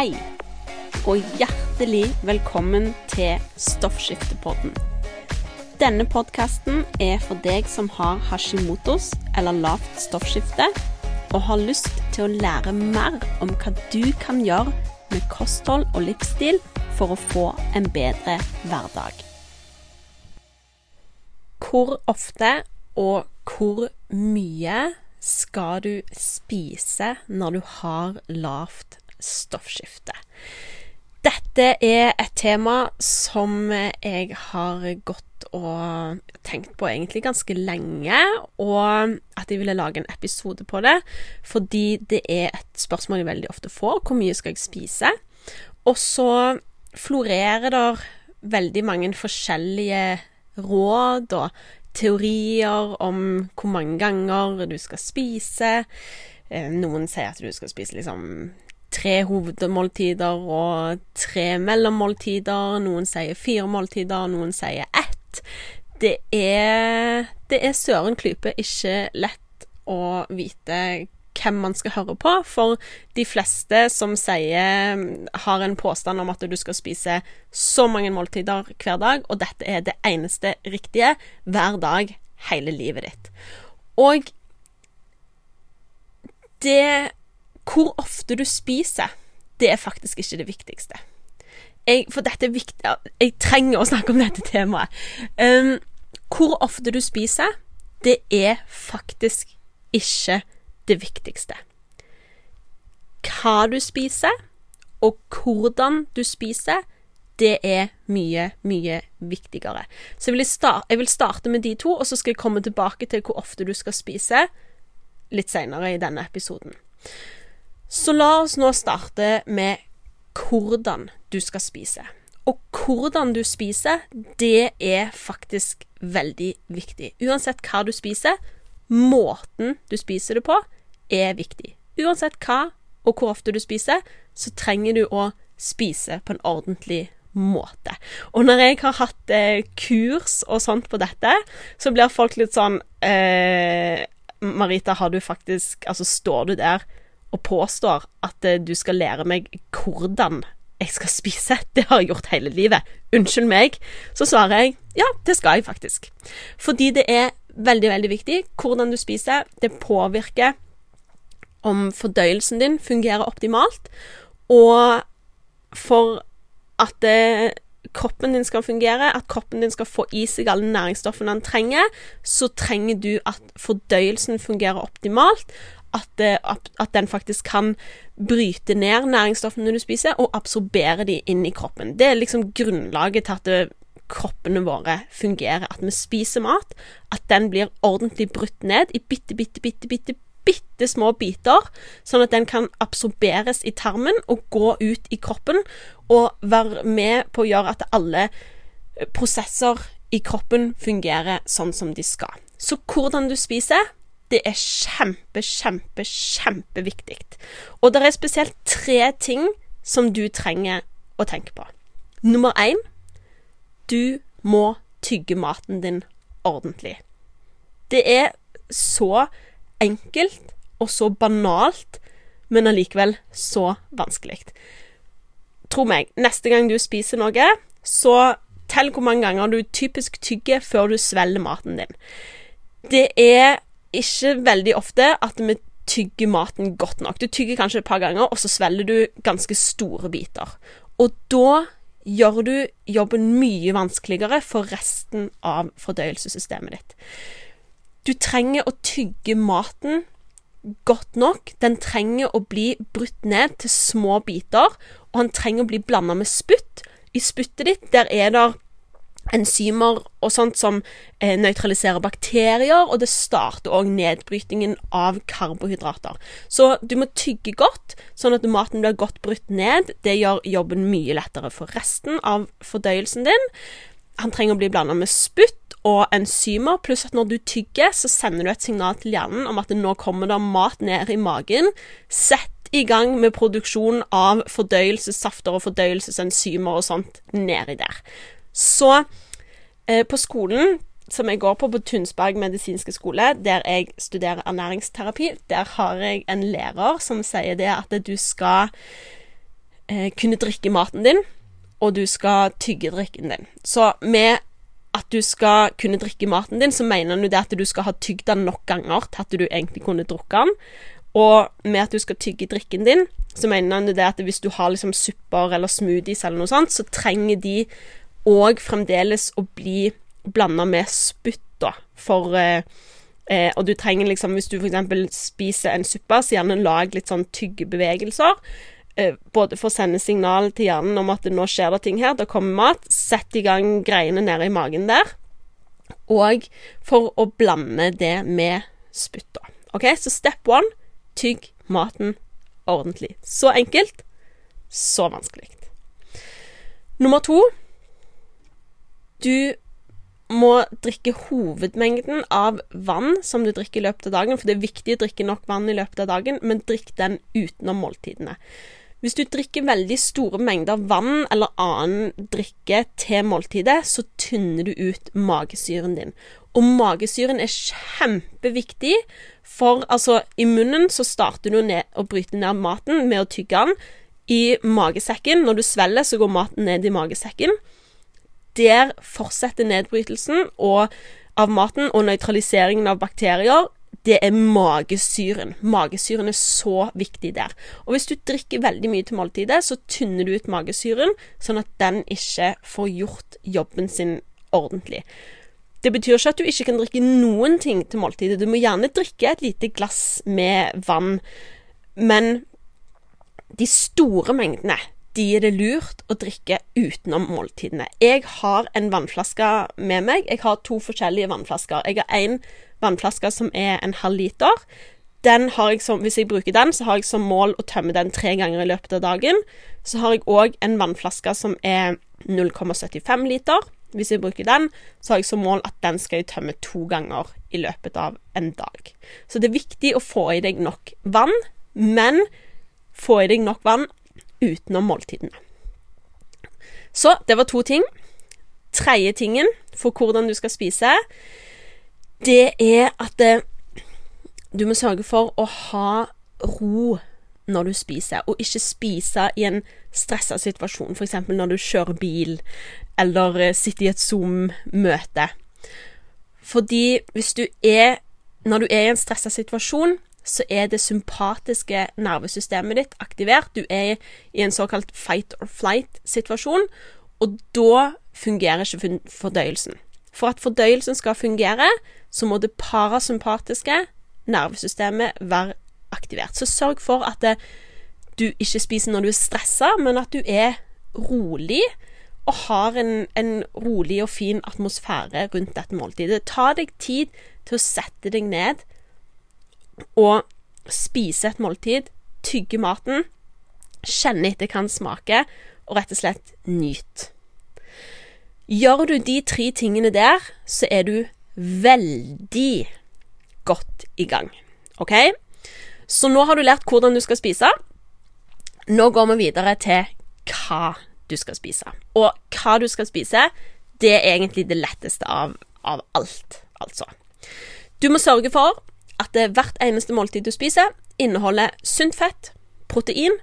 Hei, og hjertelig velkommen til Stoffskiftepodden. Denne podkasten er for deg som har hashimotos eller lavt stoffskifte, og har lyst til å lære mer om hva du kan gjøre med kosthold og livsstil for å få en bedre hverdag. Hvor ofte og hvor mye skal du spise når du har lavt stoffskifte? Dette er et tema som jeg har gått og tenkt på egentlig ganske lenge, og at jeg ville lage en episode på det, fordi det er et spørsmål jeg veldig ofte får. Hvor mye skal jeg spise? Og så florerer det veldig mange forskjellige råd og teorier om hvor mange ganger du skal spise. Noen sier at du skal spise liksom tre hovedmåltider og tre mellommåltider. Noen sier fire måltider, noen sier ett. Det er, det er søren klype ikke lett å vite hvem man skal høre på, for de fleste som sier har en påstand om at du skal spise så mange måltider hver dag, og dette er det eneste riktige hver dag hele livet ditt. Og det Hvor ofte du spiser, det er faktisk ikke det viktigste. Jeg, for dette er viktig Jeg trenger å snakke om dette temaet. Um, hvor ofte du spiser, det er faktisk ikke det viktigste. Hva du spiser, og hvordan du spiser, det er mye, mye viktigere. Så jeg vil, starte, jeg vil, starte med de to, og så skal jeg komme tilbake til hvor ofte du skal spise litt seinere i denne episoden. Så la oss nå starte med hvordan du skal spise. Og hvordan du spiser, det er faktisk veldig viktig. Uansett hva du spiser, måten du spiser det på, er viktig. Uansett hva og hvor ofte du spiser, så trenger du å spise på en ordentlig måte. Og når jeg har hatt eh, kurs og sånt på dette, så blir folk litt sånn eh, Marita, har du faktisk Altså, står du der og påstår at eh, du skal lære meg hvordan jeg skal spise? Det har jeg gjort hele livet. Unnskyld meg. Så svarer jeg ja, det skal jeg faktisk. Fordi det er veldig, veldig viktig hvordan du spiser. Det påvirker om fordøyelsen din fungerer optimalt, og for at det, kroppen din skal fungere, at kroppen din skal få i seg alle næringsstoffene den trenger, så trenger du at fordøyelsen fungerer optimalt. At, det, at, den faktisk kan bryte ned næringsstoffene du spiser, og absorbere de inn i kroppen. Det er liksom grunnlaget til at det, kroppene våre fungerer. At vi spiser mat, at den blir ordentlig brutt ned i bitte, bitte, bitte, bitte bitte små biter, sånn at den kan absorberes i tarmen og gå ut i kroppen, og være med på å gjøre at alle prosesser i kroppen fungerer sånn som de skal. Så hvordan du spiser, det er kjempe, kjempe, kjempeviktig. Og det er spesielt tre ting som du trenger å tenke på. Nummer én du må tygge maten din ordentlig. Det er så enkelt og så banalt, men allikevel så vanskelig. Tro meg, neste gang du spiser noe, så tell hvor mange ganger du typisk tygger før du svelger maten din. Det er ikke veldig ofte at vi tygger maten godt nok. Du tygger kanskje et par ganger, og så svelger du ganske store biter. Og da gjør du jobben mye vanskeligere for resten av fordøyelsessystemet ditt. Du trenger å tygge maten godt nok. Den trenger å bli brutt ned til små biter, og han trenger å bli blanda med spytt. I spyttet ditt der er det enzymer og sånt som eh, nøytraliserer bakterier, og det starter òg nedbrytingen av karbohydrater. Så du må tygge godt, sånn at maten blir godt brutt ned. Det gjør jobben mye lettere for resten av fordøyelsen din. Han trenger å bli blanda med spytt og enzymer, pluss at når du tygger, så sender du et signal til hjernen om at nå kommer det mat ned i magen. Sett i gang med produksjon av fordøyelsessafter og fordøyelsesenzymer og sånt nedi der. Så eh, på skolen som jeg går på på Tunsberg medisinske skole, der jeg studerer ernæringsterapi, der har jeg en lærer som sier det at du skal eh, kunne drikke maten din, og du skal tygge drikken din. Så med at du skal kunne drikke maten din, så mener du det at du skal ha tygd den nok ganger til at du egentlig kunne drukke den. Og med at du skal tygge drikken din, så mener han det at hvis du har liksom supper eller smoothies eller noe sånt, så trenger de òg fremdeles å bli blanda med spytt, da. For eh, eh, Og du trenger liksom, hvis du f.eks. spiser en suppe, så gjerne lag litt sånn tyggebevegelser. Eh, både for å sende signal til hjernen om at nå skjer det ting her, det kommer mat. Sett i gang greiene nede i magen der. Og for å blande det med spytt, da. OK, så step one tygg maten ordentlig. Så enkelt, så vanskelig. Nummer to Du må drikke hovedmengden av vann som du drikker i løpet av dagen, for det er viktig å drikke nok vann i løpet av dagen, men drikk den utenom måltidene. Hvis du drikker veldig store mengder vann eller annen drikke til måltidet, så tynner du ut magesyren din. Og magesyren er kjempeviktig, for altså, i munnen så starter du ned å bryte ned maten med å tygge den. I magesekken, når du svelger, så går maten ned i magesekken. Der fortsetter nedbrytelsen av maten og nøytraliseringen av bakterier. Det er magesyren. Magesyren er så viktig der. Og hvis du drikker veldig mye til måltidet, så tynner du ut magesyren, sånn at den ikke får gjort jobben sin ordentlig. Det betyr ikke at du ikke kan drikke noen ting til måltidet. Du må gjerne drikke et lite glass med vann, men de store mengdene de er det lurt å drikke utenom måltidene. Jeg har en vannflaske med meg. Jeg har to forskjellige vannflasker. Jeg har én vannflaske som er en halv liter. Jeg som, hvis jeg bruker den, så har jeg som mål å tømme den tre ganger i løpet av dagen. Så har jeg òg en vannflaske som er 0,75 liter. Hvis jeg bruker den, så har jeg som mål at den skal jeg tømme to ganger i løpet av en dag. Så det er viktig å få i deg nok vann, men få i deg nok vann utenom måltidene. Så det var to ting. Tredje tingen for hvordan du skal spise, det er at det, eh, du må sørge for å ha ro når du spiser, og ikke spise i en stressa situasjon, f.eks. når du kjører bil, eller eh, sitter i et Zoom-møte. Fordi hvis du er Når du er i en stressa situasjon, så er det sympatiske nervesystemet ditt aktivert. Du er i en såkalt fight or flight-situasjon, og da fungerer ikke fordøyelsen. For at fordøyelsen skal fungere, så må det parasympatiske nervesystemet være aktivert. Så sørg for at det, du ikke spiser når du er stressa, men at du er rolig og har en, en, rolig og fin atmosfære rundt dette måltidet. Ta deg tid til å sette deg ned og spise et måltid, tygge maten, kjenne etter hva den smaker, og rett og slett nyt. Gjør du de tre tingene der, så er du veldig godt i gang. OK? Så nå har du lært hvordan du skal spise. Nå går vi videre til hva du skal spise. Og hva du skal spise, det er egentlig det letteste av, av alt, altså. Du må sørge for at hvert eneste måltid du spiser, inneholder sunt fett, protein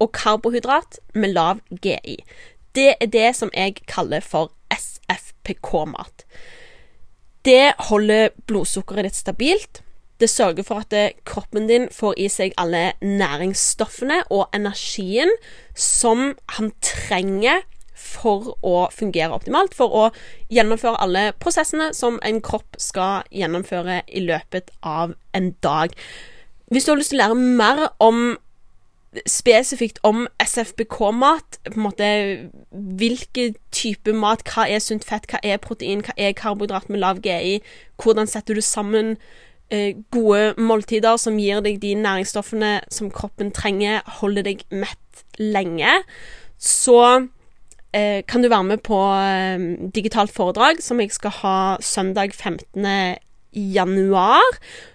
og karbohydrat med lav GI. Det er det som jeg kaller for SFPK-mat. Det holder blodsukkeret ditt stabilt. Det sørger for at kroppen din får i seg alle næringsstoffene og energien som han trenger for å fungere optimalt, for å gjennomføre alle prosessene som en kropp skal gjennomføre i løpet av en dag. Hvis du har lyst til å lære mer om spesifikt om SFBK-mat. på en måte Hvilke type mat, hva er sunt fett, hva er protein, hva er karbohydrat med lav GI, hvordan setter du sammen eh, gode måltider som gir deg de næringsstoffene som kroppen trenger, holder deg mett lenge, så kan du være med på eh, digitalt foredrag som jeg skal ha søndag 15. januar.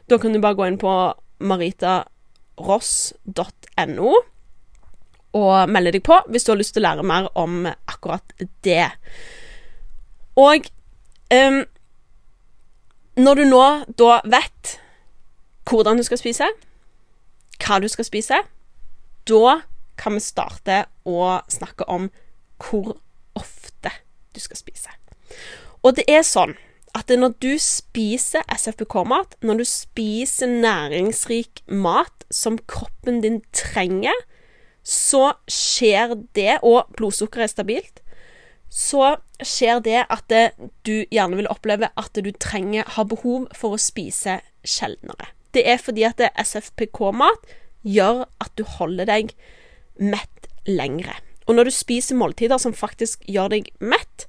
Da kan du bare gå inn på maritaross.no og melde deg på hvis du har lyst til å lære mer om akkurat det. Og um, når du nå da vet hvordan du skal spise, hva du skal spise, da kan vi starte å snakke om hvor ofte du skal spise. Og det er sånn at når du spiser SFPK-mat, når du spiser næringsrik mat som kroppen din trenger, så skjer det, og blodsukkeret er stabilt, så skjer det at det, du gjerne vil oppleve at du trenger, har behov for å spise sjeldnere. Det er fordi at SFPK-mat gjør at du holder deg mett lengre. Og når du spiser måltider som faktisk gjør deg mett,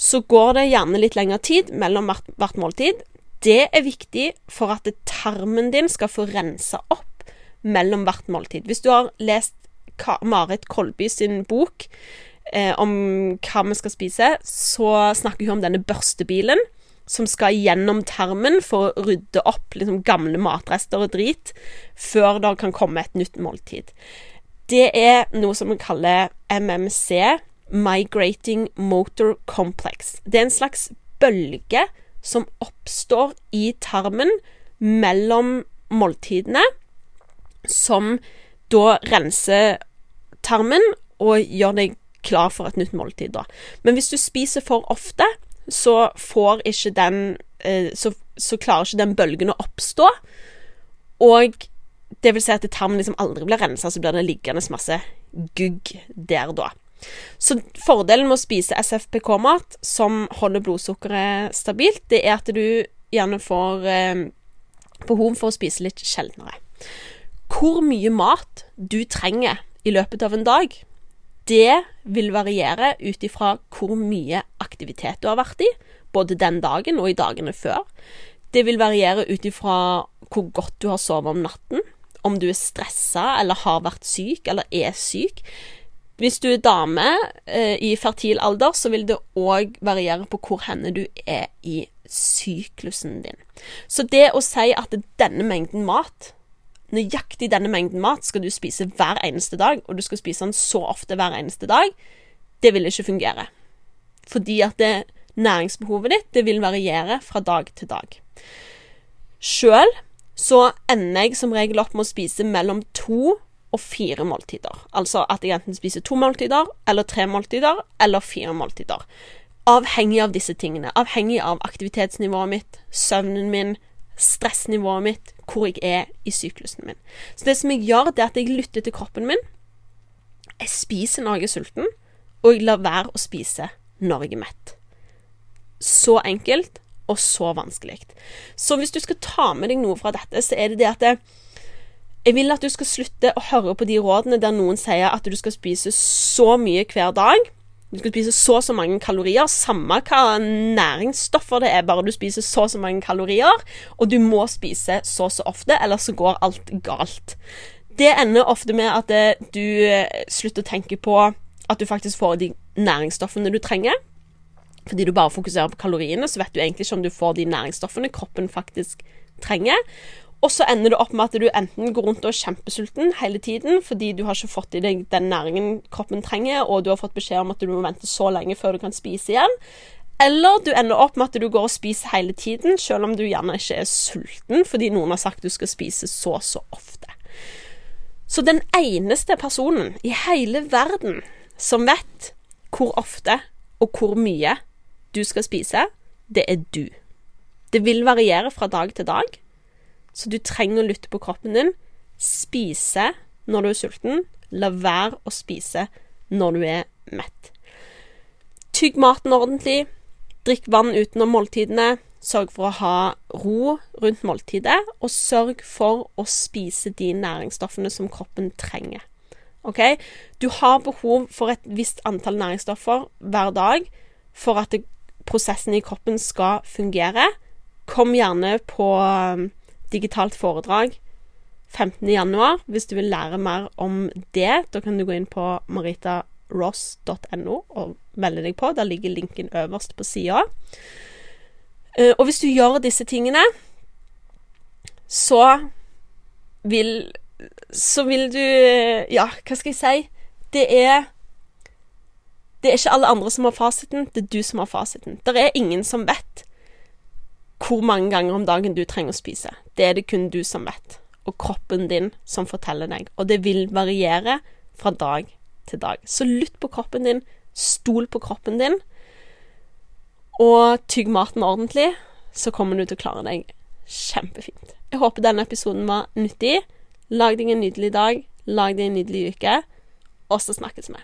så går det gjerne litt lengre tid mellom hvert måltid. Det er viktig for at tarmen din skal få rensa opp mellom hvert måltid. Hvis du har lest Marit Kolby sin bok eh, om hva vi skal spise, så snakker hun om denne børstebilen som skal gjennom tarmen for å rydde opp liksom, gamle matrester og drit før det kan komme et nytt måltid. Det er noe som vi kaller MMC, Migrating Motor Complex. Det er en slags bølge som oppstår i tarmen mellom måltidene, som da renser tarmen og gjør deg klar for et nytt måltid. Da. Men hvis du spiser for ofte, så får ikke den eh, så, så, klarer ikke den bølgen å oppstå. Og det vil si at tarmen liksom aldri blir rensa, så blir det liggende masse gugg der da. Så fordelen med å spise SFPK-mat som holder blodsukkeret stabilt, det er at du gjerne får eh, behov for å spise litt sjeldnere. Hvor mye mat du trenger i løpet av en dag, det vil variere ut ifra hvor mye aktivitet du har vært i, både den dagen og i dagene før. Det vil variere ut ifra hvor godt du har sovet om natten, om du er stressa eller har vært syk eller er syk. Hvis du er dame eh, i fertil alder, så vil det òg variere på hvor henne du er i syklusen din. Så det å si at denne mengden mat, nøyaktig denne mengden mat, skal du spise hver eneste dag, og du skal spise den så ofte hver eneste dag, det vil ikke fungere. Fordi at det, næringsbehovet ditt det vil variere fra dag til dag. Sjøl så ender jeg som regel opp med å spise mellom to og fire måltider. Altså at jeg enten spiser to måltider, eller tre måltider, eller fire måltider. Avhengig av disse tingene. Avhengig av aktivitetsnivået mitt, søvnen min, stressnivået mitt, hvor jeg er i syklusen min. Så det som jeg gjør, det er at jeg lytter til kroppen min. Jeg spiser når jeg er sulten, og jeg lar være å spise når jeg er mett. Så enkelt og så vanskelig. Så hvis du skal ta med deg noe fra dette, så er det det at det, jeg vil at du skal slutte å høre på de rådene der noen sier at du skal spise så mye hver dag. Du skal spise så og så mange kalorier, samme hva næringsstoffer det er, bare du spiser så og så mange kalorier. Og du må spise så og så ofte, ellers så går alt galt. Det ender ofte med at eh, du eh, slutter å tenke på at du faktisk får de næringsstoffene du trenger. Fordi du bare fokuserer på kaloriene, så vet du egentlig ikke om du får de næringsstoffene kroppen faktisk trenger. Og så ender det opp med at du enten går rundt og er kjempesulten hele tiden fordi du har ikke fått i deg den næringen kroppen trenger, og du har fått beskjed om at du må vente så lenge før du kan spise igjen. Eller du ender opp med at du går og spiser hele tiden, selv om du gjerne ikke er sulten fordi noen har sagt du skal spise så så ofte. Så den eneste personen i hele verden som vet hvor ofte og hvor mye du skal spise, det er du. Det vil variere fra dag til dag. Så du trenger å lytte på kroppen din. Spise når du er sulten. La være å spise når du er mett. Tygg maten ordentlig. Drikk vann utenom måltidene. Sørg for å ha ro rundt måltidet, og sørg for å spise de næringsstoffene som kroppen trenger. OK? Du har behov for et visst antall næringsstoffer hver dag for at prosessen i kroppen skal fungere. Kom gjerne på digitalt foredrag 15.1. Hvis du vil lære mer om det, da kan du gå inn på maritaross.no og melde deg på. Der ligger linken øverst på sida. Eh, og hvis du gjør disse tingene, så vil Så vil du Ja, hva skal jeg si? Det er Det er ikke alle andre som har fasiten, det er du som har fasiten. Det er ingen som vet hvor mange ganger om dagen du trenger å spise. Det er det kun du som vet, og kroppen din som forteller deg. Og det vil variere fra dag til dag. Så lytt på kroppen din, stol på kroppen din, og tygg maten ordentlig, så kommer du til å klare deg kjempefint. Jeg håper denne episoden var nyttig. Lag deg en nydelig dag, lag deg en nydelig uke, og så snakkes vi.